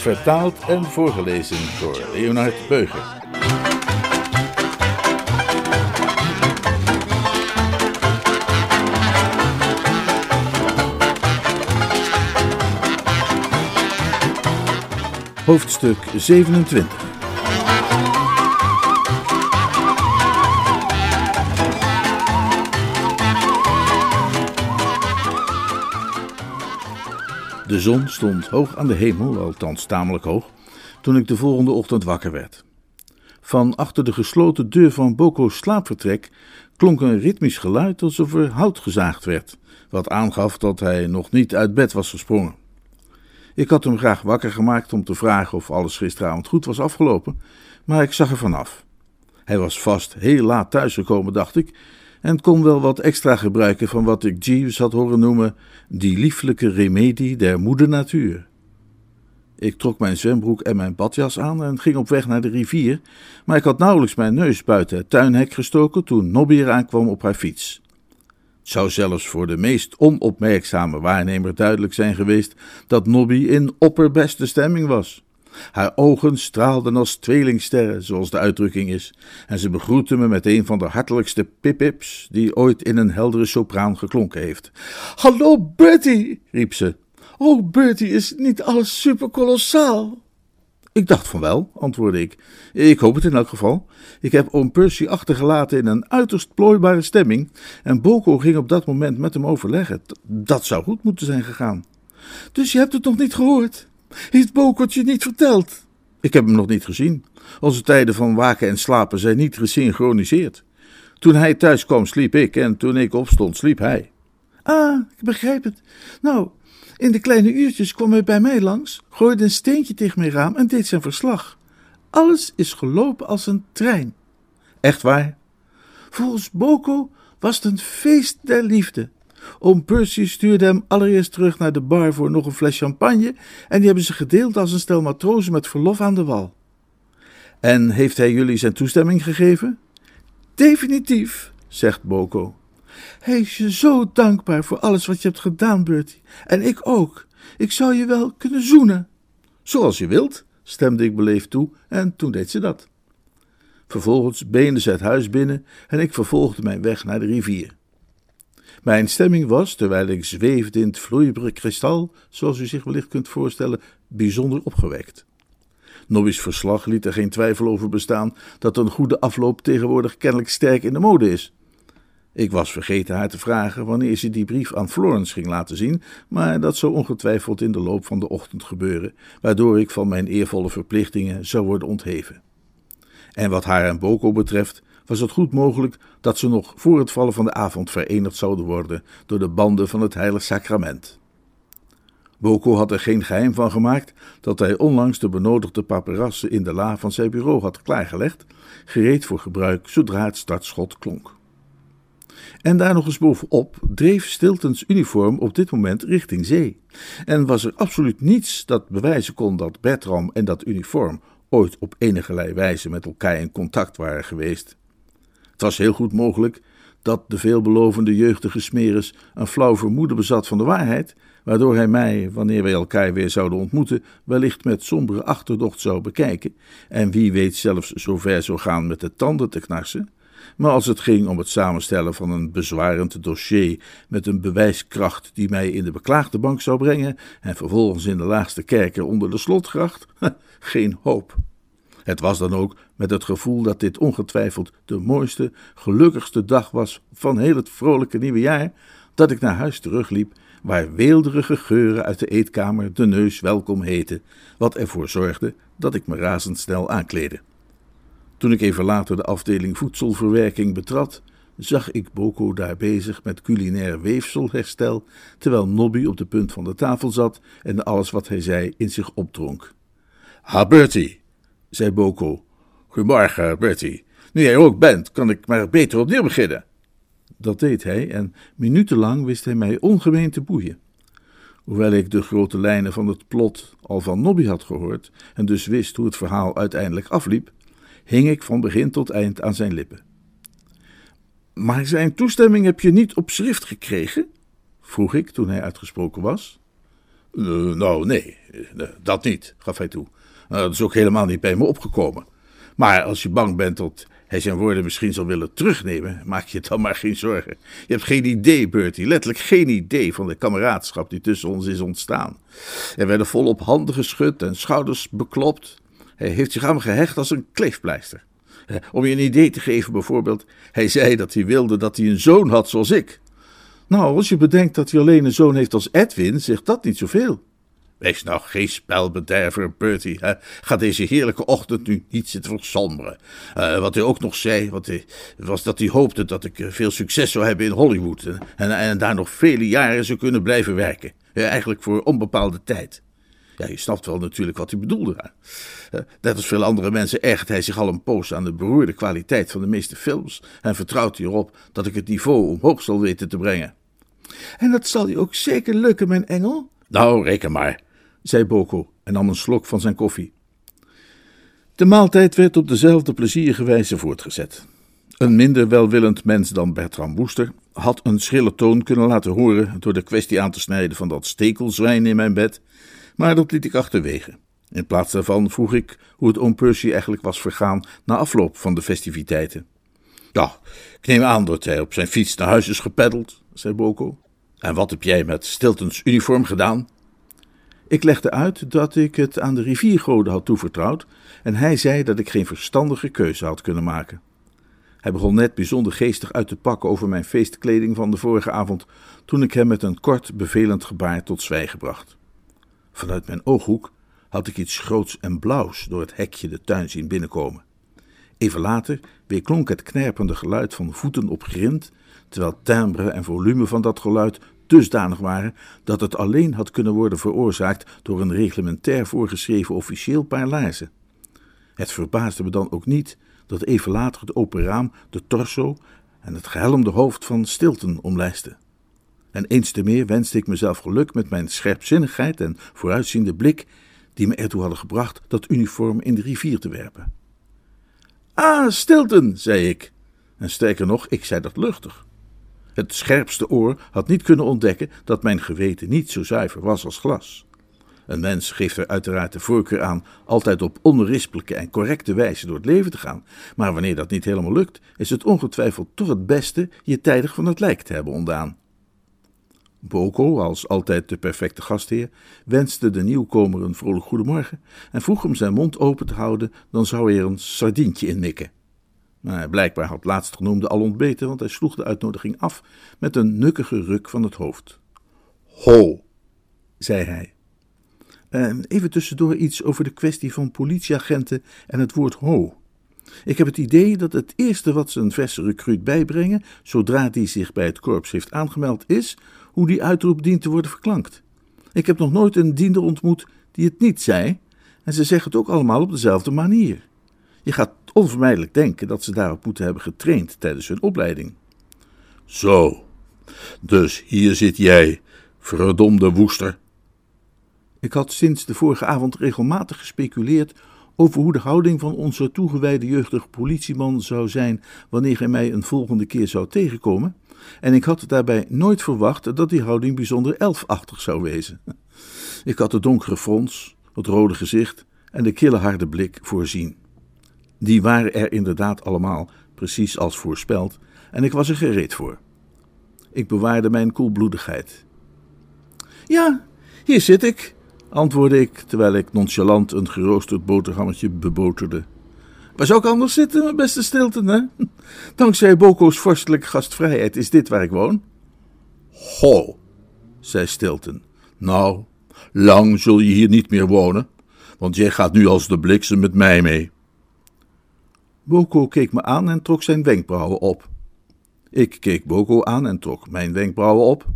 Vertaald en voorgelezen door Leonard Beuger. Hoofdstuk 27 De zon stond hoog aan de hemel, althans tamelijk hoog, toen ik de volgende ochtend wakker werd. Van achter de gesloten deur van Boko's slaapvertrek klonk een ritmisch geluid alsof er hout gezaagd werd, wat aangaf dat hij nog niet uit bed was gesprongen. Ik had hem graag wakker gemaakt om te vragen of alles gisteravond goed was afgelopen, maar ik zag er vanaf. Hij was vast heel laat thuisgekomen, dacht ik, en kon wel wat extra gebruiken van wat ik Jeeves had horen noemen die lieflijke remedie der moeder natuur. Ik trok mijn zwembroek en mijn badjas aan en ging op weg naar de rivier, maar ik had nauwelijks mijn neus buiten het tuinhek gestoken toen Nobby eraan kwam op haar fiets. Het zou zelfs voor de meest onopmerkzame waarnemer duidelijk zijn geweest dat Nobby in opperbeste stemming was. Haar ogen straalden als tweelingsterren, zoals de uitdrukking is, en ze begroette me met een van de hartelijkste pipips die ooit in een heldere sopraan geklonken heeft. Hallo Bertie, riep ze. Oh Bertie, is niet alles superkolossaal? Ik dacht van wel, antwoordde ik. Ik hoop het in elk geval. Ik heb oom Percy achtergelaten in een uiterst plooibare stemming en Boko ging op dat moment met hem overleggen. Dat zou goed moeten zijn gegaan. Dus je hebt het nog niet gehoord? Heeft Boko het je niet verteld? Ik heb hem nog niet gezien. Onze tijden van waken en slapen zijn niet gesynchroniseerd. Toen hij thuis kwam, sliep ik en toen ik opstond, sliep hij. Ah, ik begrijp het. Nou, in de kleine uurtjes kwam hij bij mij langs, gooide een steentje tegen mijn raam en deed zijn verslag. Alles is gelopen als een trein. Echt waar? Volgens Boko was het een feest der liefde. Oom Percy stuurde hem allereerst terug naar de bar voor nog een fles champagne en die hebben ze gedeeld als een stel matrozen met verlof aan de wal. En heeft hij jullie zijn toestemming gegeven? Definitief, zegt Boko. Hij is je zo dankbaar voor alles wat je hebt gedaan, Bertie. En ik ook. Ik zou je wel kunnen zoenen. Zoals je wilt, stemde ik beleefd toe en toen deed ze dat. Vervolgens beende ze het huis binnen en ik vervolgde mijn weg naar de rivier. Mijn stemming was, terwijl ik zweefde in het vloeibare kristal, zoals u zich wellicht kunt voorstellen, bijzonder opgewekt. Nobby's verslag liet er geen twijfel over bestaan dat een goede afloop tegenwoordig kennelijk sterk in de mode is. Ik was vergeten haar te vragen wanneer ze die brief aan Florence ging laten zien, maar dat zou ongetwijfeld in de loop van de ochtend gebeuren, waardoor ik van mijn eervolle verplichtingen zou worden ontheven. En wat haar en Boko betreft, was het goed mogelijk dat ze nog voor het vallen van de avond verenigd zouden worden door de banden van het heilige sacrament. Boko had er geen geheim van gemaakt dat hij onlangs de benodigde paperassen in de la van zijn bureau had klaargelegd, gereed voor gebruik zodra het startschot klonk. En daar nog eens bovenop dreef Stiltons uniform op dit moment richting zee. En was er absoluut niets dat bewijzen kon dat Bertram en dat uniform ooit op enige wijze met elkaar in contact waren geweest. Het was heel goed mogelijk dat de veelbelovende jeugdige Smeris een flauw vermoeden bezat van de waarheid, waardoor hij mij, wanneer wij elkaar weer zouden ontmoeten, wellicht met sombere achterdocht zou bekijken, en wie weet zelfs zover zou gaan met de tanden te knarsen. Maar als het ging om het samenstellen van een bezwarend dossier met een bewijskracht die mij in de beklaagde bank zou brengen en vervolgens in de laagste kerker onder de slotgracht, geen hoop. Het was dan ook met het gevoel dat dit ongetwijfeld de mooiste, gelukkigste dag was van heel het vrolijke nieuwe jaar, dat ik naar huis terugliep, waar weelderige geuren uit de eetkamer de neus welkom heten, wat ervoor zorgde dat ik me razendsnel aankleedde. Toen ik even later de afdeling voedselverwerking betrad, zag ik Boko daar bezig met culinair weefselherstel, terwijl Nobby op de punt van de tafel zat en alles wat hij zei in zich opdronk. Ha, Bertie, zei Boko. Goedemorgen, Bertie. Nu jij er ook bent, kan ik maar beter opnieuw beginnen. Dat deed hij en minutenlang wist hij mij ongemeen te boeien. Hoewel ik de grote lijnen van het plot al van Nobby had gehoord en dus wist hoe het verhaal uiteindelijk afliep, hing ik van begin tot eind aan zijn lippen. Maar zijn toestemming heb je niet op schrift gekregen? vroeg ik toen hij uitgesproken was. Uh, nou, nee, uh, dat niet, gaf hij toe. Uh, dat is ook helemaal niet bij me opgekomen. Maar als je bang bent dat hij zijn woorden misschien zal willen terugnemen, maak je dan maar geen zorgen. Je hebt geen idee, Bertie, letterlijk geen idee van de kameraadschap die tussen ons is ontstaan. Er werden volop handen geschud en schouders beklopt. Hij heeft zich aan me gehecht als een kleefpleister. Om je een idee te geven, bijvoorbeeld, hij zei dat hij wilde dat hij een zoon had zoals ik. Nou, als je bedenkt dat hij alleen een zoon heeft als Edwin, zegt dat niet zoveel. Wees nou geen spelbederver, Bertie. Ga deze heerlijke ochtend nu niet zitten versomberen. Uh, wat hij ook nog zei, wat hij, was dat hij hoopte dat ik eh, veel succes zou hebben in Hollywood. En, en, daar nog vele jaren zou kunnen blijven werken. Eigenlijk voor onbepaalde tijd. Ja, je snapt wel natuurlijk wat hij bedoelde. Uh, net als veel andere mensen ergert hij zich al een poos aan de beroerde kwaliteit van de meeste films. En vertrouwt hij erop dat ik het niveau omhoog zal weten te brengen. En dat zal je ook zeker lukken, mijn engel? Nou, reken maar zei Boko en nam een slok van zijn koffie. De maaltijd werd op dezelfde plezierige wijze voortgezet. Een minder welwillend mens dan Bertram Woester had een schrille toon kunnen laten horen door de kwestie aan te snijden van dat stekelzwijn in mijn bed, maar dat liet ik achterwege. In plaats daarvan vroeg ik hoe het oom Percy eigenlijk was vergaan na afloop van de festiviteiten. Ja, ik neem aan dat hij op zijn fiets naar huis is gepeddeld, zei Boko. En wat heb jij met Stiltons uniform gedaan? Ik legde uit dat ik het aan de riviergoden had toevertrouwd en hij zei dat ik geen verstandige keuze had kunnen maken. Hij begon net bijzonder geestig uit te pakken over mijn feestkleding van de vorige avond, toen ik hem met een kort, bevelend gebaar tot zwijgen bracht. Vanuit mijn ooghoek had ik iets groots en blauws door het hekje de tuin zien binnenkomen. Even later weerklonk het knerpende geluid van voeten op grind, terwijl timbre en volume van dat geluid dusdanig waren dat het alleen had kunnen worden veroorzaakt door een reglementair voorgeschreven officieel paar laarzen. Het verbaasde me dan ook niet dat even later het open raam de torso en het gehelmde hoofd van Stilton omlijstte. En eens te meer wenste ik mezelf geluk met mijn scherpzinnigheid en vooruitziende blik, die me ertoe hadden gebracht dat uniform in de rivier te werpen. Ah, Stilton, zei ik. En sterker nog, ik zei dat luchtig. Het scherpste oor had niet kunnen ontdekken dat mijn geweten niet zo zuiver was als glas. Een mens geeft er uiteraard de voorkeur aan altijd op onberispelijke en correcte wijze door het leven te gaan, maar wanneer dat niet helemaal lukt, is het ongetwijfeld toch het beste je tijdig van het lijk te hebben ontdaan. Boko, als altijd de perfecte gastheer, wenste de nieuwkomer een vrolijk goedemorgen en vroeg hem zijn mond open te houden, dan zou hij er een sardientje in mikken. Maar blijkbaar had laatstgenoemde al ontbeten, want hij sloeg de uitnodiging af met een nukkige ruk van het hoofd. Ho, zei hij. En even tussendoor iets over de kwestie van politieagenten en het woord ho. Ik heb het idee dat het eerste wat ze een verse recruut bijbrengen, zodra die zich bij het korps heeft aangemeld, is hoe die uitroep dient te worden verklankt. Ik heb nog nooit een diender ontmoet die het niet zei, en ze zeggen het ook allemaal op dezelfde manier. Je gaat onvermijdelijk denken dat ze daarop moeten hebben getraind tijdens hun opleiding. Zo, dus hier zit jij, verdomde woester. Ik had sinds de vorige avond regelmatig gespeculeerd over hoe de houding van onze toegewijde jeugdige politieman zou zijn wanneer hij mij een volgende keer zou tegenkomen, en ik had daarbij nooit verwacht dat die houding bijzonder elfachtig zou wezen. Ik had de donkere frons, het rode gezicht en de kille harde blik voorzien. Die waren er inderdaad allemaal, precies als voorspeld, en ik was er gereed voor. Ik bewaarde mijn koelbloedigheid. Ja, hier zit ik, antwoordde ik, terwijl ik nonchalant een geroosterd boterhammetje beboterde. Waar zou ik anders zitten, mijn beste Stilton, hè? Dankzij Boko's vorstelijke gastvrijheid is dit waar ik woon. Ho, zei Stilton. Nou, lang zul je hier niet meer wonen, want jij gaat nu als de bliksem met mij mee. Boko keek me aan en trok zijn wenkbrauwen op. Ik keek Boko aan en trok mijn wenkbrauwen op.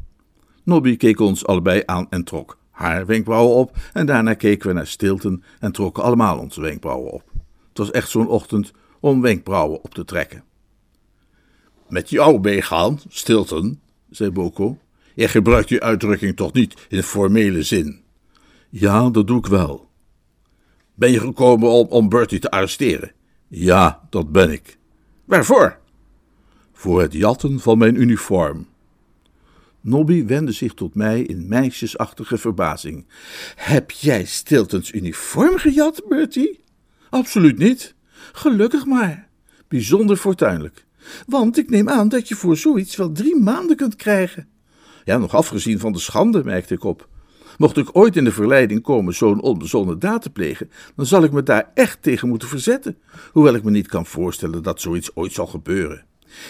Nobby keek ons allebei aan en trok haar wenkbrauwen op, en daarna keken we naar Stilton en trokken allemaal onze wenkbrauwen op. Het was echt zo'n ochtend om wenkbrauwen op te trekken. Met jou meegaan, Stilton, zei Boko. Je gebruikt die uitdrukking toch niet in formele zin? Ja, dat doe ik wel. Ben je gekomen om, om Bertie te arresteren? Ja, dat ben ik. Waarvoor? Voor het jatten van mijn uniform. Nobby wendde zich tot mij in meisjesachtige verbazing. Heb jij Stiltons uniform gejat, Bertie? Absoluut niet. Gelukkig maar. Bijzonder fortuinlijk. Want ik neem aan dat je voor zoiets wel drie maanden kunt krijgen. Ja, nog afgezien van de schande, merkte ik op. Mocht ik ooit in de verleiding komen zo'n onbezonnen daad te plegen, dan zal ik me daar echt tegen moeten verzetten, hoewel ik me niet kan voorstellen dat zoiets ooit zal gebeuren.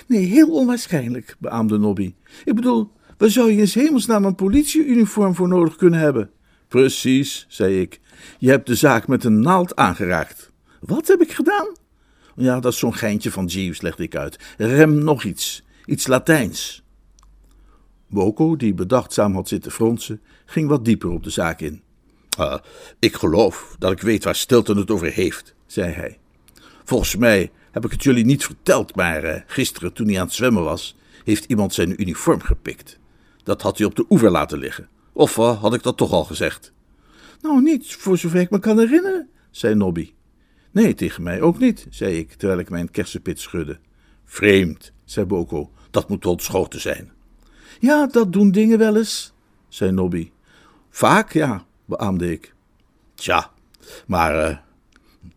Nee, heel onwaarschijnlijk, beaamde Nobby. Ik bedoel, waar zou je in hemelsnaam een politieuniform voor nodig kunnen hebben? Precies, zei ik. Je hebt de zaak met een naald aangeraakt. Wat heb ik gedaan? Ja, dat is zo'n geintje van Jeeves, legde ik uit. Rem nog iets. Iets Latijns. Boko, die bedachtzaam had zitten fronsen, ging wat dieper op de zaak in. Uh, ik geloof dat ik weet waar Stilton het over heeft, zei hij. Volgens mij heb ik het jullie niet verteld, maar uh, gisteren toen hij aan het zwemmen was, heeft iemand zijn uniform gepikt. Dat had hij op de oever laten liggen. Of uh, had ik dat toch al gezegd? Nou, niet, voor zover ik me kan herinneren, zei Nobby. Nee, tegen mij ook niet, zei ik, terwijl ik mijn kersenpit schudde. Vreemd, zei Boko, dat moet ontschoten zijn. Ja, dat doen dingen wel eens, zei Nobby. Vaak, ja, beaamde ik. Tja, maar uh,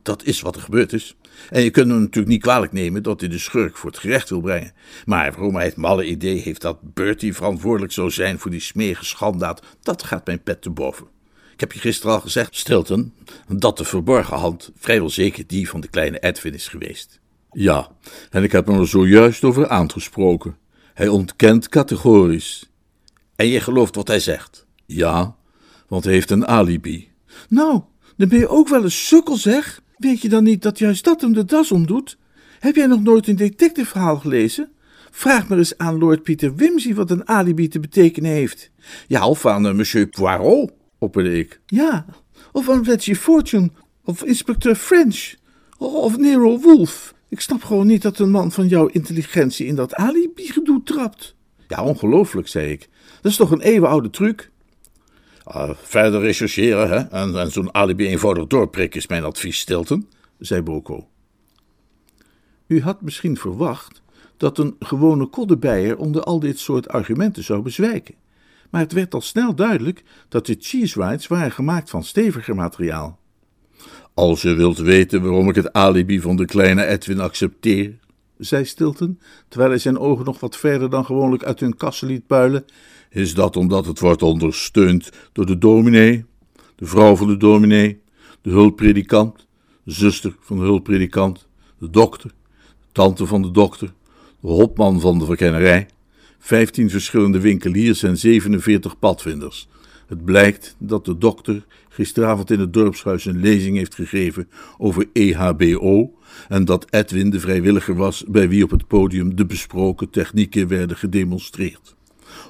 dat is wat er gebeurd is. En je kunt hem natuurlijk niet kwalijk nemen dat hij de schurk voor het gerecht wil brengen. Maar waarom hij het malle idee heeft dat Bertie verantwoordelijk zou zijn voor die smerige schandaad, dat gaat mijn pet te boven. Ik heb je gisteren al gezegd, Stilton, dat de verborgen hand vrijwel zeker die van de kleine Edwin is geweest. Ja, en ik heb hem er zojuist over aangesproken. Hij ontkent categorisch. En je gelooft wat hij zegt? Ja, want hij heeft een alibi. Nou, dan ben je ook wel een sukkel, zeg. Weet je dan niet dat juist dat hem de das omdoet? Heb jij nog nooit een detectiveverhaal gelezen? Vraag maar eens aan Lord Peter Wimsey wat een alibi te betekenen heeft. Ja, of aan uh, monsieur Poirot, opperde ik. Ja, of aan Reggie Fortune, of inspecteur French, of Nero Wolf. Ik snap gewoon niet dat een man van jouw intelligentie in dat alibi-gedoe trapt. Ja, ongelooflijk, zei ik. Dat is toch een eeuwenoude truc? Uh, verder rechercheren, hè? En, en zo'n alibi eenvoudig doorprikken is mijn advies, Stilton, zei Boko. U had misschien verwacht dat een gewone koddebijer onder al dit soort argumenten zou bezwijken. Maar het werd al snel duidelijk dat de cheese rides waren gemaakt van steviger materiaal. Als je wilt weten waarom ik het alibi van de kleine Edwin accepteer, zei Stilton, terwijl hij zijn ogen nog wat verder dan gewoonlijk uit hun kassen liet puilen, is dat omdat het wordt ondersteund door de dominee, de vrouw van de dominee, de hulppredikant, de zuster van de hulppredikant, de dokter, de tante van de dokter, de hopman van de verkennerij, vijftien verschillende winkeliers en 47 padvinders. Het blijkt dat de dokter gisteravond in het dorpshuis een lezing heeft gegeven over EHBO en dat Edwin de vrijwilliger was bij wie op het podium de besproken technieken werden gedemonstreerd.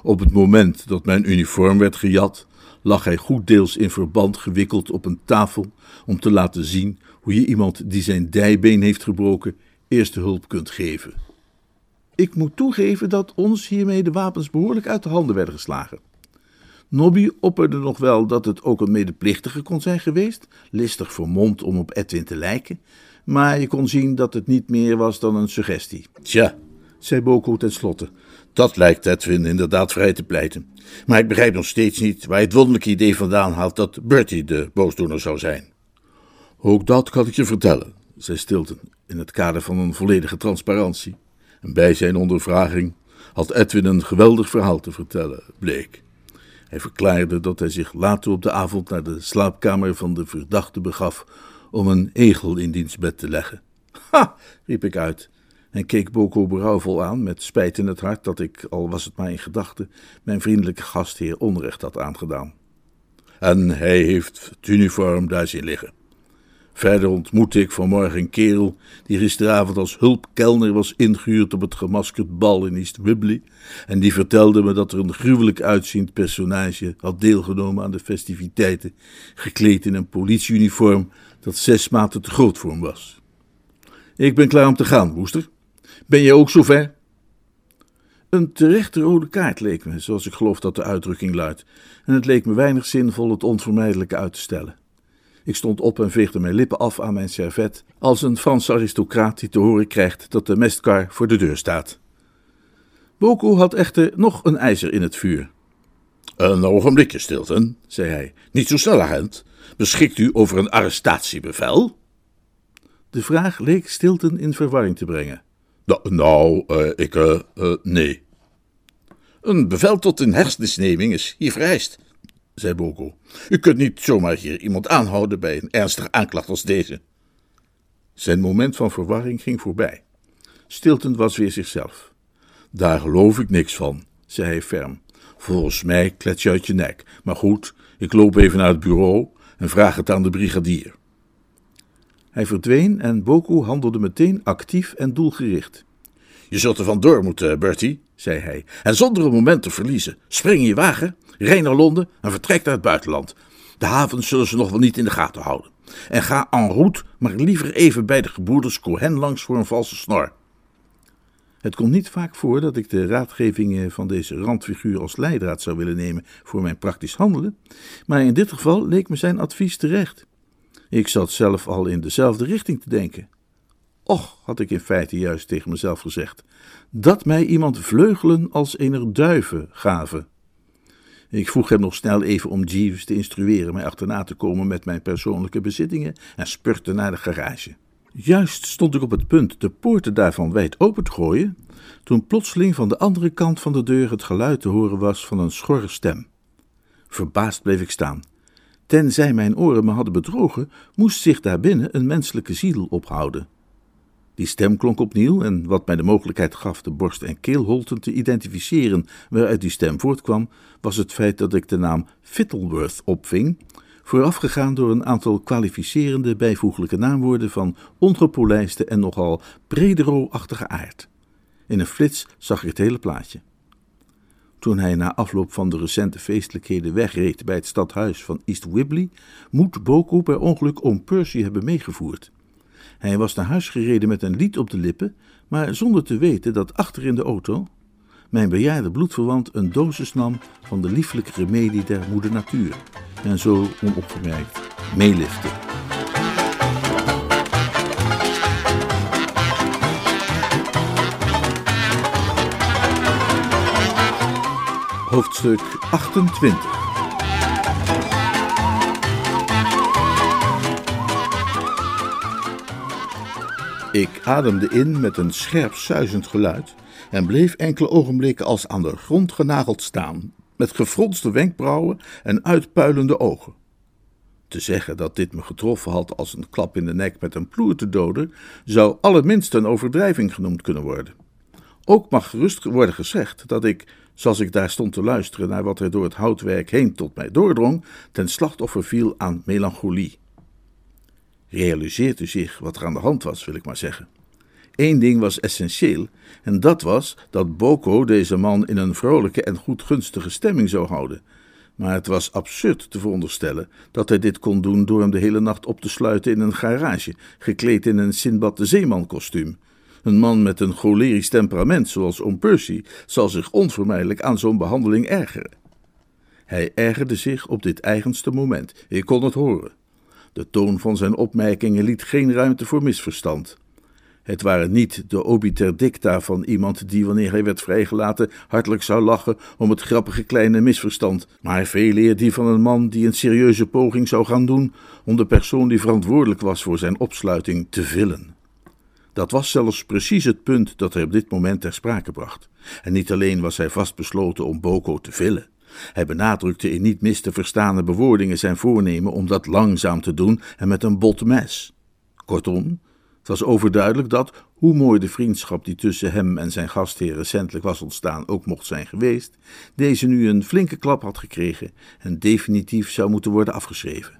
Op het moment dat mijn uniform werd gejat, lag hij goed deels in verband gewikkeld op een tafel om te laten zien hoe je iemand die zijn dijbeen heeft gebroken eerste hulp kunt geven. Ik moet toegeven dat ons hiermee de wapens behoorlijk uit de handen werden geslagen. Nobby opperde nog wel dat het ook een medeplichtige kon zijn geweest, listig vermomd om op Edwin te lijken, maar je kon zien dat het niet meer was dan een suggestie. Tja, zei Boko tenslotte, dat lijkt Edwin inderdaad vrij te pleiten. Maar ik begrijp nog steeds niet waar hij het wonderlijke idee vandaan haalt dat Bertie de boosdoener zou zijn. Ook dat kan ik je vertellen, zei Stilton in het kader van een volledige transparantie. En bij zijn ondervraging had Edwin een geweldig verhaal te vertellen, bleek. Hij verklaarde dat hij zich later op de avond naar de slaapkamer van de verdachte begaf om een egel in diens bed te leggen. Ha! riep ik uit en keek Boko berouwvol aan, met spijt in het hart dat ik, al was het maar in gedachten, mijn vriendelijke gastheer onrecht had aangedaan. En hij heeft het uniform daar zien liggen. Verder ontmoette ik vanmorgen een kerel die gisteravond als hulpkelner was ingehuurd op het gemaskerd bal in East Wibley en die vertelde me dat er een gruwelijk uitziend personage had deelgenomen aan de festiviteiten, gekleed in een politieuniform dat zes maten te groot voor hem was. Ik ben klaar om te gaan, Woester. Ben jij ook zover? Een terechte rode kaart leek me, zoals ik geloof dat de uitdrukking luidt, en het leek me weinig zinvol het onvermijdelijke uit te stellen. Ik stond op en veegde mijn lippen af aan mijn servet, als een Franse aristocraat die te horen krijgt dat de mestkar voor de deur staat. Boko had echter nog een ijzer in het vuur. Een ogenblikje, Stilton, zei hij. Niet zo snel, agent. Beschikt u over een arrestatiebevel? De vraag leek Stilton in verwarring te brengen. Nou, uh, ik, uh, uh, nee. Een bevel tot een hersensneming is hier vereist, zei Boko. U kunt niet zomaar hier iemand aanhouden bij een ernstige aanklacht als deze. Zijn moment van verwarring ging voorbij. Stilton was weer zichzelf. Daar geloof ik niks van, zei hij ferm. Volgens mij klets je uit je nek. Maar goed, ik loop even naar het bureau en vraag het aan de brigadier. Hij verdween en Boku handelde meteen actief en doelgericht. Je zult er vandoor moeten, Bertie, zei hij. En zonder een moment te verliezen, spring in je wagen, rij naar Londen en vertrek naar het buitenland. De havens zullen ze nog wel niet in de gaten houden. En ga en route, maar liever even bij de gebroeders Cohen langs voor een valse snor. Het komt niet vaak voor dat ik de raadgevingen van deze randfiguur als leidraad zou willen nemen voor mijn praktisch handelen, maar in dit geval leek me zijn advies terecht. Ik zat zelf al in dezelfde richting te denken. Och, had ik in feite juist tegen mezelf gezegd, dat mij iemand vleugelen als eener duiven gaven. Ik vroeg hem nog snel even om Jeeves te instrueren mij achterna te komen met mijn persoonlijke bezittingen en spurte naar de garage. Juist stond ik op het punt de poorten daarvan wijd open te gooien, toen plotseling van de andere kant van de deur het geluid te horen was van een schorre stem. Verbaasd bleef ik staan. Tenzij mijn oren me hadden bedrogen, moest zich daarbinnen een menselijke ziel ophouden. Die stem klonk opnieuw en wat mij de mogelijkheid gaf de borst- en keelholten te identificeren waaruit die stem voortkwam, was het feit dat ik de naam Fittleworth opving, voorafgegaan door een aantal kwalificerende bijvoeglijke naamwoorden van ongepolijste en nogal predero-achtige aard. In een flits zag ik het hele plaatje. Toen hij na afloop van de recente feestelijkheden wegreed bij het stadhuis van East Wibley, moet Boko per ongeluk om Percy hebben meegevoerd. Hij was naar huis gereden met een lied op de lippen, maar zonder te weten dat achter in de auto mijn bejaarde bloedverwant een dosis nam van de lieflijke remedie der moeder natuur en zo onopgemerkt meelifte. Hoofdstuk 28 Ik ademde in met een scherp suizend geluid en bleef enkele ogenblikken als aan de grond genageld staan, met gefronste wenkbrauwen en uitpuilende ogen. Te zeggen dat dit me getroffen had als een klap in de nek met een ploer te doden, zou allerminst een overdrijving genoemd kunnen worden. Ook mag gerust worden gezegd dat ik, zoals ik daar stond te luisteren naar wat er door het houtwerk heen tot mij doordrong, ten slachtoffer viel aan melancholie. Realiseert u zich wat er aan de hand was, wil ik maar zeggen. Eén ding was essentieel, en dat was dat Boko deze man in een vrolijke en goedgunstige stemming zou houden. Maar het was absurd te veronderstellen dat hij dit kon doen door hem de hele nacht op te sluiten in een garage, gekleed in een Sinbad de Zeeman kostuum. Een man met een cholerisch temperament zoals oom Percy zal zich onvermijdelijk aan zo'n behandeling ergeren. Hij ergerde zich op dit eigenste moment, ik kon het horen. De toon van zijn opmerkingen liet geen ruimte voor misverstand. Het waren niet de obiter dicta van iemand die, wanneer hij werd vrijgelaten, hartelijk zou lachen om het grappige kleine misverstand, maar veel eer die van een man die een serieuze poging zou gaan doen om de persoon die verantwoordelijk was voor zijn opsluiting te villen. Dat was zelfs precies het punt dat hij op dit moment ter sprake bracht. En niet alleen was hij vastbesloten om Boko te villen. Hij benadrukte in niet mis te verstaande bewoordingen zijn voornemen om dat langzaam te doen en met een bot mes. Kortom, het was overduidelijk dat, hoe mooi de vriendschap die tussen hem en zijn gastheer recentelijk was ontstaan ook mocht zijn geweest, deze nu een flinke klap had gekregen en definitief zou moeten worden afgeschreven.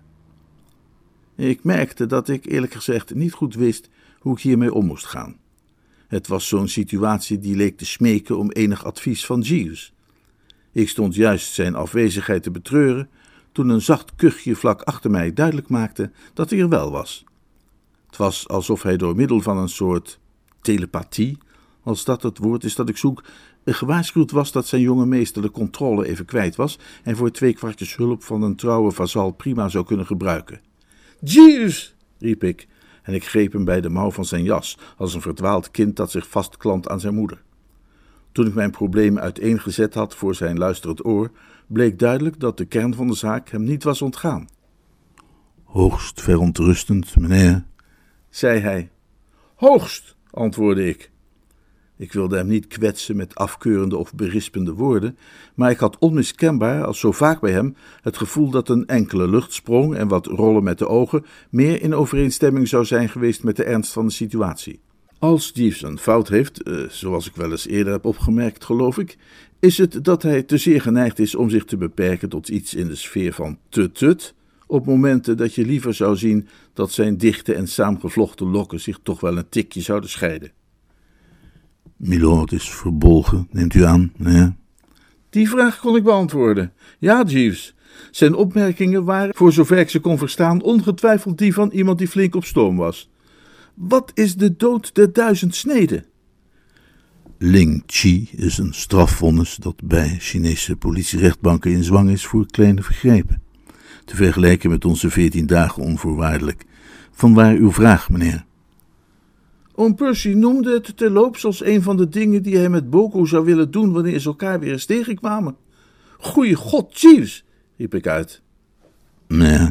Ik merkte dat ik eerlijk gezegd niet goed wist hoe ik hiermee om moest gaan. Het was zo'n situatie die leek te smeken om enig advies van Jeeves. Ik stond juist zijn afwezigheid te betreuren toen een zacht kuchje vlak achter mij duidelijk maakte dat hij er wel was. Het was alsof hij door middel van een soort telepathie, als dat het woord is dat ik zoek, gewaarschuwd was dat zijn jonge meester de controle even kwijt was en voor twee kwartjes hulp van een trouwe vazal prima zou kunnen gebruiken. Jeeves! riep ik, en ik greep hem bij de mouw van zijn jas, als een verdwaald kind dat zich vastklampt aan zijn moeder. Toen ik mijn probleem uiteengezet had voor zijn luisterend oor, bleek duidelijk dat de kern van de zaak hem niet was ontgaan. Hoogst verontrustend, meneer, zei hij. Hoogst, antwoordde ik. Ik wilde hem niet kwetsen met afkeurende of berispende woorden, maar ik had onmiskenbaar, als zo vaak bij hem, het gevoel dat een enkele luchtsprong en wat rollen met de ogen meer in overeenstemming zou zijn geweest met de ernst van de situatie. Als Jeeves een fout heeft, eh, zoals ik wel eens eerder heb opgemerkt, geloof ik, is het dat hij te zeer geneigd is om zich te beperken tot iets in de sfeer van tut-tut, op momenten dat je liever zou zien dat zijn dichte en saamgevlochten lokken zich toch wel een tikje zouden scheiden. Milord is verbolgen, neemt u aan, hè? Die vraag kon ik beantwoorden. Ja, Jeeves. Zijn opmerkingen waren, voor zover ik ze kon verstaan, ongetwijfeld die van iemand die flink op stoom was. Wat is de dood der duizend sneden? Ling Chi is een strafvonnis dat bij Chinese politierechtbanken in zwang is voor kleine vergrepen. Te vergelijken met onze veertien dagen onvoorwaardelijk. Vanwaar uw vraag, meneer. Oom Percy noemde het terloops als een van de dingen die hij met Boko zou willen doen wanneer ze elkaar weer eens tegenkwamen. Goeie god, Jeeves, riep ik uit. Nee.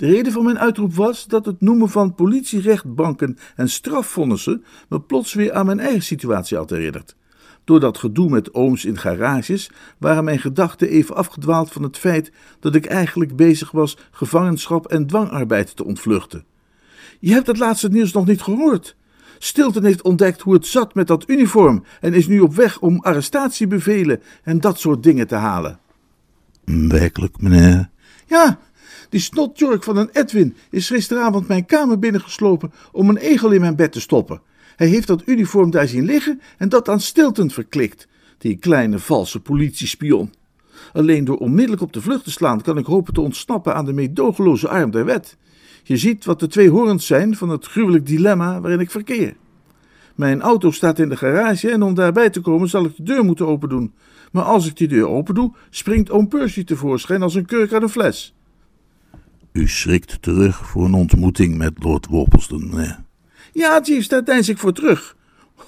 De reden van mijn uitroep was dat het noemen van politierechtbanken en strafvonnissen me plots weer aan mijn eigen situatie had herinnerd. Door dat gedoe met ooms in garages waren mijn gedachten even afgedwaald van het feit dat ik eigenlijk bezig was gevangenschap en dwangarbeid te ontvluchten. Je hebt het laatste nieuws nog niet gehoord. Stilton heeft ontdekt hoe het zat met dat uniform en is nu op weg om arrestatiebevelen en dat soort dingen te halen. Werkelijk, meneer? Ja, die snotjork van een Edwin is gisteravond mijn kamer binnengeslopen om een egel in mijn bed te stoppen. Hij heeft dat uniform daar zien liggen en dat aan Stilton verklikt, die kleine valse politiespion. Alleen door onmiddellijk op de vlucht te slaan kan ik hopen te ontsnappen aan de meedogenloze arm der wet. Je ziet wat de twee horens zijn van het gruwelijk dilemma waarin ik verkeer. Mijn auto staat in de garage en om daarbij te komen zal ik de deur moeten opendoen. Maar als ik die deur opendoe, springt oom Percy tevoorschijn als een kurk uit een fles. U schrikt terug voor een ontmoeting met Lord Worplesdon, hè? Ja, Jeeves, daar deins ik voor terug.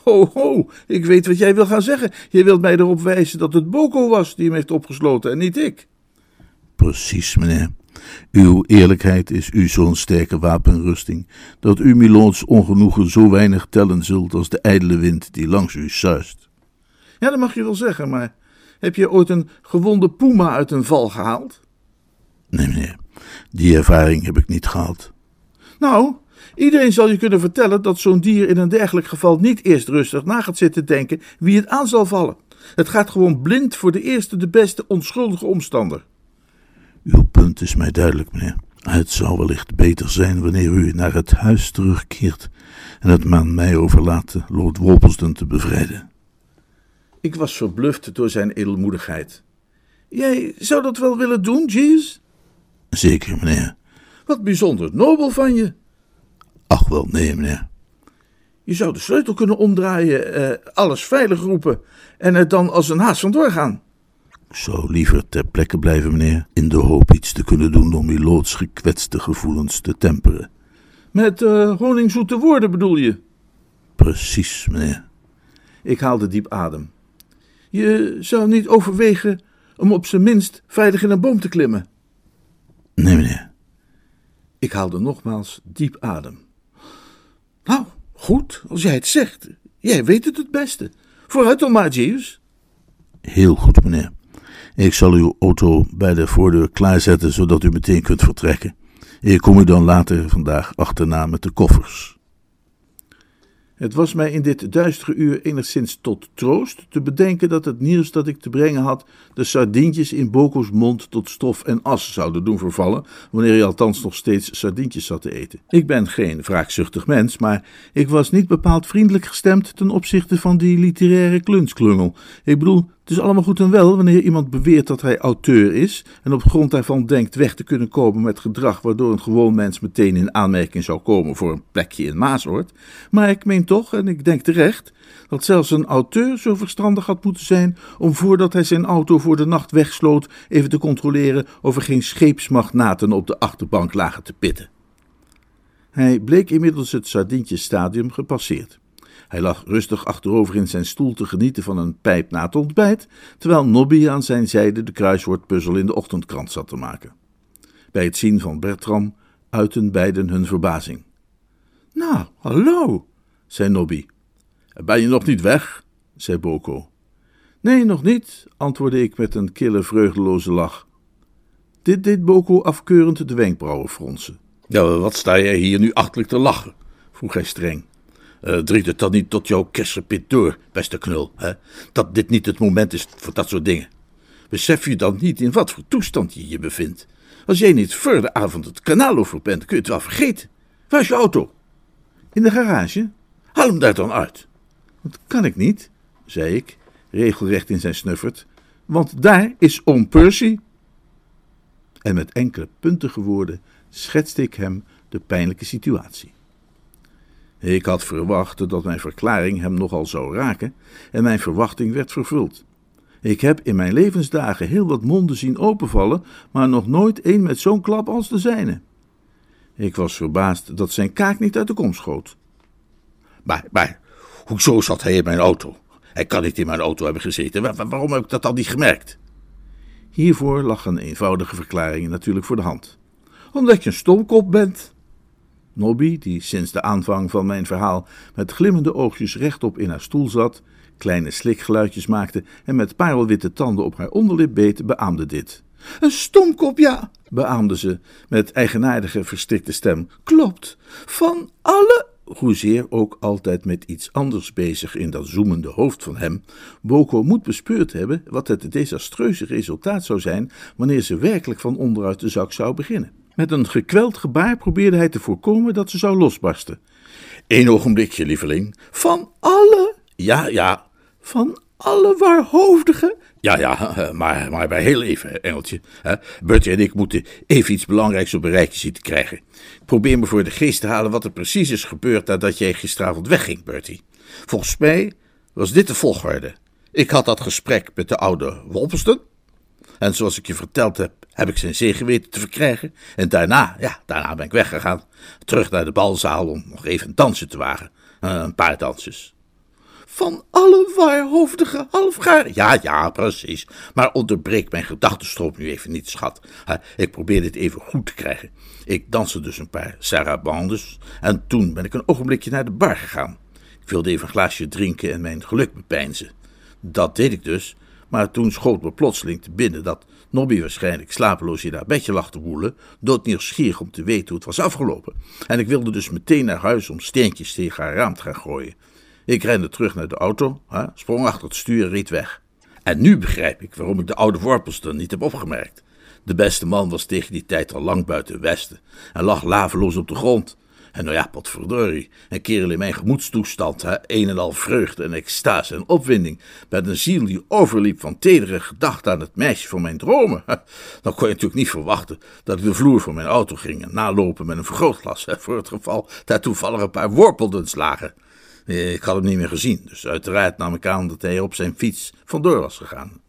Ho, ho, ik weet wat jij wil gaan zeggen. Je wilt mij erop wijzen dat het Boko was die hem heeft opgesloten en niet ik. Precies, meneer. Uw eerlijkheid is u zo'n sterke wapenrusting, dat u Milons ongenoegen zo weinig tellen zult als de ijdele wind die langs u suist. Ja, dat mag je wel zeggen, maar heb je ooit een gewonde puma uit een val gehaald? Nee, meneer, die ervaring heb ik niet gehad. Nou, iedereen zal je kunnen vertellen dat zo'n dier in een dergelijk geval niet eerst rustig na gaat zitten denken wie het aan zal vallen. Het gaat gewoon blind voor de eerste, de beste, onschuldige omstander. Uw punt is mij duidelijk, meneer. Het zou wellicht beter zijn wanneer u naar het huis terugkeert en het aan mij overlaat Lord Wolpelston te bevrijden. Ik was verbluft door zijn edelmoedigheid. Jij zou dat wel willen doen, Jeeves? Zeker, meneer. Wat bijzonder nobel van je. Ach wel, nee, meneer. Je zou de sleutel kunnen omdraaien, eh, alles veilig roepen en er dan als een haas vandoor gaan. Ik zou liever ter plekke blijven, meneer, in de hoop iets te kunnen doen om Miloods gekwetste gevoelens te temperen. Met uh, honingzoete woorden bedoel je? Precies, meneer. Ik haalde diep adem. Je zou niet overwegen om op zijn minst veilig in een boom te klimmen? Nee, meneer. Ik haalde nogmaals diep adem. Nou, goed, als jij het zegt. Jij weet het het beste. Vooruit dan maar, Jeeves. Heel goed, meneer. Ik zal uw auto bij de voordeur klaarzetten, zodat u meteen kunt vertrekken. Ik kom u dan later vandaag achterna met de koffers. Het was mij in dit duistere uur enigszins tot troost te bedenken dat het nieuws dat ik te brengen had de sardientjes in Boko's mond tot stof en as zouden doen vervallen, wanneer hij althans nog steeds sardientjes zat te eten. Ik ben geen wraakzuchtig mens, maar ik was niet bepaald vriendelijk gestemd ten opzichte van die literaire klunsklungel. Ik bedoel, Het is allemaal goed en wel wanneer iemand beweert dat hij auteur is en op grond daarvan denkt weg te kunnen komen met gedrag waardoor een gewoon mens meteen in aanmerking zou komen voor een plekje in Maasoord. Maar ik meen toch, en ik denk terecht, dat zelfs een auteur zo verstandig had moeten zijn om voordat hij zijn auto voor de nacht wegsloot even te controleren of er geen scheepsmagnaten op de achterbank lagen te pitten. Hij bleek inmiddels het Sardientjesstadium gepasseerd. Hij lag rustig achterover in zijn stoel te genieten van een pijp na het ontbijt, terwijl Nobby aan zijn zijde de kruiswoordpuzzel in de ochtendkrant zat te maken. Bij het zien van Bertram uiten beiden hun verbazing. Nou, hallo, zei Nobby. Ben je nog niet weg? zei Boko. Nee, nog niet, antwoordde ik met een kille, vreugdeloze lach. Dit deed Boko afkeurend de wenkbrauwen fronsen. Ja, wat sta jij hier nu achtelijk te lachen? vroeg hij streng. Uh, het dan niet tot jouw kersenpit door, beste knul, hè? dat dit niet het moment is voor dat soort dingen? Besef je dan niet in wat voor toestand je je bevindt? Als jij niet voor avond het kanaal over bent, kun je het wel vergeten. Waar is je auto? In de garage. Haal hem daar dan uit. Dat kan ik niet, zei ik, regelrecht in zijn snuffert, want daar is Om Percy. En met enkele puntige woorden schetste ik hem de pijnlijke situatie. Ik had verwacht dat mijn verklaring hem nogal zou raken, en mijn verwachting werd vervuld. Ik heb in mijn levensdagen heel wat monden zien openvallen, maar nog nooit één met zo'n klap als de zijne. Ik was verbaasd dat zijn kaak niet uit de kom schoot. Maar, maar, hoezo zat hij in mijn auto? Hij kan niet in mijn auto hebben gezeten. waarom heb ik dat dan niet gemerkt? Hiervoor lag een eenvoudige verklaring natuurlijk voor de hand. Omdat je een stomkop bent. Nobby, die sinds de aanvang van mijn verhaal met glimmende oogjes rechtop in haar stoel zat, kleine slikgeluidjes maakte en met parelwitte tanden op haar onderlip beet, beaamde dit. Een stomkop, ja, beaamde ze met eigenaardige verstikte stem. Klopt, van alle hoezeer ook altijd met iets anders bezig in dat zoemende hoofd van hem, Boko moet bespeurd hebben wat het desastreuze resultaat zou zijn wanneer ze werkelijk van onderuit de zak zou beginnen. Met een gekweld gebaar probeerde hij te voorkomen dat ze zou losbarsten. Eén ogenblikje, lieveling. Van alle? Ja, ja. Van alle waarhoofdigen? Ja, ja, maar, maar bij heel even, Engeltje. Bertie en ik moeten even iets belangrijks op een rijtje zien te krijgen. Probeer me voor de geest te halen wat er precies is gebeurd nadat jij gisteravond wegging, Bertie. Volgens mij was dit de volgorde. Ik had dat gesprek met de oude Wolperston. En zoals ik je verteld heb, heb ik zijn zegen weten te verkrijgen. En daarna, ja, daarna ben ik weggegaan. Terug naar de balzaal om nog even een dansje te wagen. Uh, een paar dansjes. Van alle waarhoofdige halfgaar. Ja, ja, precies. Maar onderbreek mijn gedachtenstroom nu even niet, schat. ik probeer dit even goed te krijgen. Ik danste dus een paar sarabandes. En toen ben ik een ogenblikje naar de bar gegaan. Ik wilde even een glaasje drinken en mijn geluk bepijnzen. Dat deed ik dus. Maar toen schoot me plotseling te binnen dat Nobby waarschijnlijk slapeloos in haar bedje lag te woelen, doodnieuwsgierig om te weten hoe het was afgelopen. En ik wilde dus meteen naar huis om steentjes tegen haar raam te gaan gooien. Ik rende terug naar de auto, hè, sprong achter het stuur en reed weg. En nu begrijp ik waarom ik de oude Worpelston niet heb opgemerkt. De beste man was tegen die tijd al lang buiten Westen en lag laveloos op de grond. En nou ja, potverdorie, een kerel in mijn gemoedstoestand, hè, een en al vreugde en extase en opwinding, met een ziel die overliep van tedere gedachten aan het meisje van mijn dromen. Dan kon je natuurlijk niet verwachten dat ik de vloer van mijn auto ging en nalopen met een vergrootglas, hè, voor het geval daar toevallig een paar worpeldens lagen. Ik had hem niet meer gezien, dus uiteraard nam ik aan dat hij op zijn fiets vandoor was gegaan.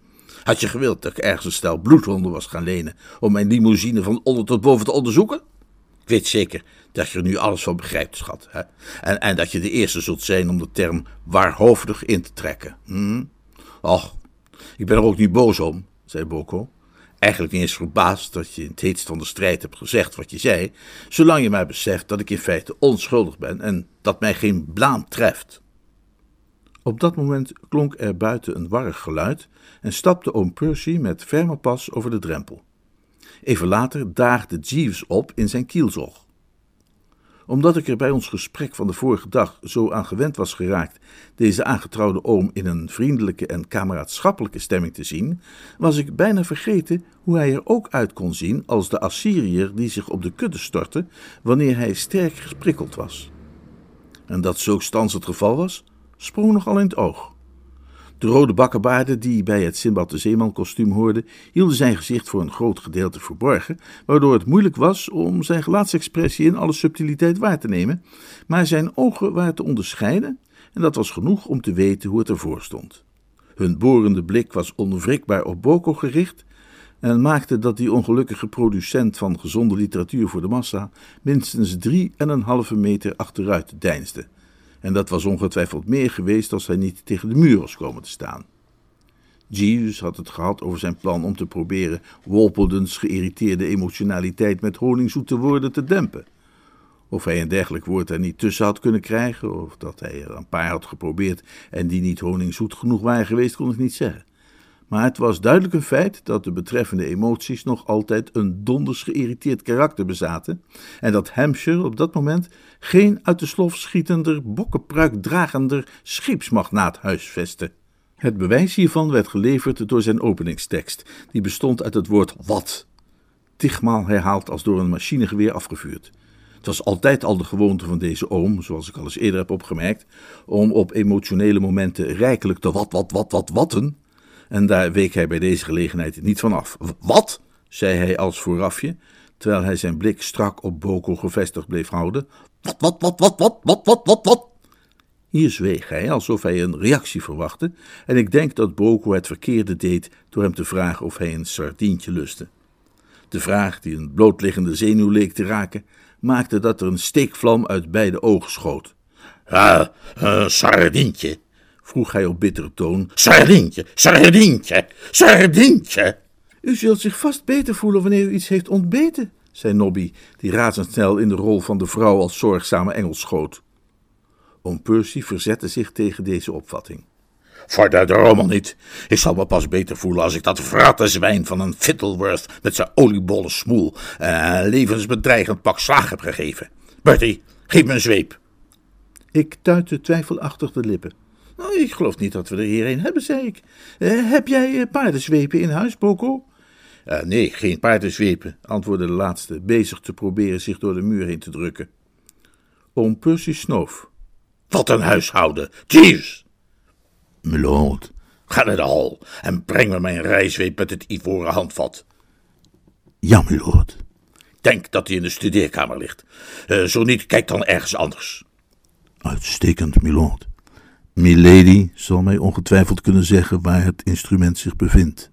Had je gewild dat ik ergens een stel bloedhonden was gaan lenen om mijn limousine van onder tot boven te onderzoeken? Ik weet zeker dat je er nu alles van begrijpt, schat. Hè? En, en dat je de eerste zult zijn om de term waarhoofdig in te trekken. Hm? Och, ik ben er ook niet boos om, zei Boko. Eigenlijk niet eens verbaasd dat je in het heetst van de strijd hebt gezegd wat je zei, zolang je maar beseft dat ik in feite onschuldig ben en dat mij geen blaam treft. Op dat moment klonk er buiten een warrig geluid en stapte oom Percy met ferme pas over de drempel. Even later daagde Jeeves op in zijn kielzog omdat ik er bij ons gesprek van de vorige dag zo aan gewend was geraakt deze aangetrouwde oom in een vriendelijke en kameraadschappelijke stemming te zien, was ik bijna vergeten hoe hij er ook uit kon zien als de Assyriër die zich op de kudde stortte wanneer hij sterk gesprikkeld was. En dat zo stans het geval was, sprong nogal in het oog. De rode bakkenbaarden die bij het Simbad de Zeeman kostuum hoorden, hielden zijn gezicht voor een groot gedeelte verborgen, waardoor het moeilijk was om zijn gelaatsexpressie in alle subtiliteit waar te nemen, maar zijn ogen waren te onderscheiden en dat was genoeg om te weten hoe het ervoor stond. Hun borende blik was onwrikbaar op Boko gericht en maakte dat die ongelukkige producent van gezonde literatuur voor de massa minstens drie en een halve meter achteruit deinsde. En dat was ongetwijfeld meer geweest als hij niet tegen de muur was komen te staan. Jeeves had het gehad over zijn plan om te proberen Walpoldens geïrriteerde emotionaliteit met honingzoete woorden te dempen. Of hij een dergelijk woord er niet tussen had kunnen krijgen, of dat hij er een paar had geprobeerd en die niet honingzoet genoeg waren geweest, kon ik niet zeggen. Maar het was duidelijk een feit dat de betreffende emoties nog altijd een donders geïrriteerd karakter bezaten en dat Hampshire op dat moment geen uit de slof schietender, bokkenpruik dragender scheepsmagnaat huisvestte. Het bewijs hiervan werd geleverd door zijn openingstekst, die bestond uit het woord wat, tigmaal herhaald als door een machinegeweer afgevuurd. Het was altijd al de gewoonte van deze oom, zoals ik al eens eerder heb opgemerkt, om op emotionele momenten rijkelijk te wat, wat, wat, wat, watten en daar week hij bij deze gelegenheid niet van af. Wat? zei hij als voorafje, terwijl hij zijn blik strak op Boko gevestigd bleef houden. Wat, wat, wat, wat, wat, wat, wat, wat, wat? Hier zweeg hij, alsof hij een reactie verwachtte, en ik denk dat Boko het verkeerde deed door hem te vragen of hij een sardientje lustte. De vraag, die een blootliggende zenuw leek te raken, maakte dat er een steekvlam uit beide ogen schoot. Ah, een sardientje, vroeg hij op bittere toon. Sardientje, sardientje, sardientje. U zult zich vast beter voelen wanneer u iets heeft ontbeten, zei Nobby, die razendsnel in de rol van de vrouw als zorgzame engel schoot. Oom Percy verzette zich tegen deze opvatting. Voor de rommel niet. Ik zal me pas beter voelen als ik dat zwijn van een Fittleworth met zijn oliebollen smoel een levensbedreigend pak slaag heb gegeven. Bertie, geef me een zweep. Ik tuitte twijfelachtig de lippen. Oh, ik geloof niet dat we er hier een hebben, zei ik. Eh, heb jij eh, paardenzwepen in huis, Boko? Uh, nee, geen paardenzwepen, antwoordde de laatste, bezig te proberen zich door de muur heen te drukken. Oom Percy snoof. Wat een huishouden! Jeeves! Milord. Ga naar de hal en breng me mijn rijzweep met het ivoren handvat. Ja, milord. Denk dat hij in de studeerkamer ligt. Zo niet, kijk dan ergens anders. Uitstekend, milord. Milady zal mij ongetwijfeld kunnen zeggen waar het instrument zich bevindt.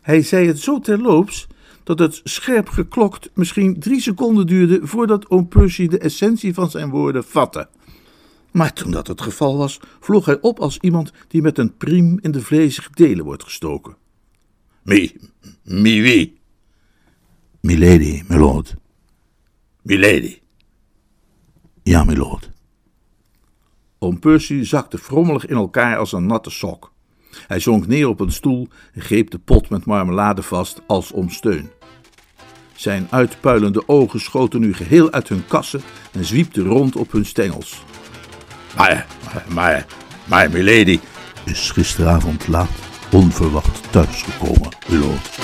Hij zei het zo terloops dat het scherp geklokt misschien drie seconden duurde voordat oom Percy de essentie van zijn woorden vatte. Maar toen dat het geval was, vloog hij op als iemand die met een priem in de vlezige delen wordt gestoken. Mi, mi wie? Milady, milord. Milady. Ja, milord. Oom Percy zakte frommelig in elkaar als een natte sok. Hij zonk neer op een stoel en greep de pot met marmelade vast als om steun. Zijn uitpuilende ogen schoten nu geheel uit hun kassen en zwiepten rond op hun stengels. Maar, maar, maar. Is gisteravond laat onverwacht thuisgekomen, lord.